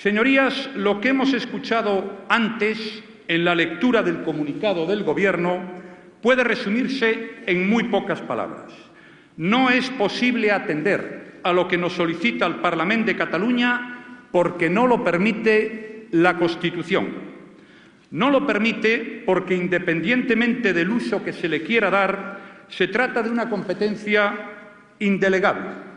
Señorías, lo que hemos escuchado antes en la lectura del comunicado del Gobierno puede resumirse en muy pocas palabras. No es posible atender a lo que nos solicita el Parlamento de Cataluña porque no lo permite la Constitución. No lo permite porque, independientemente del uso que se le quiera dar, se trata de una competencia indelegable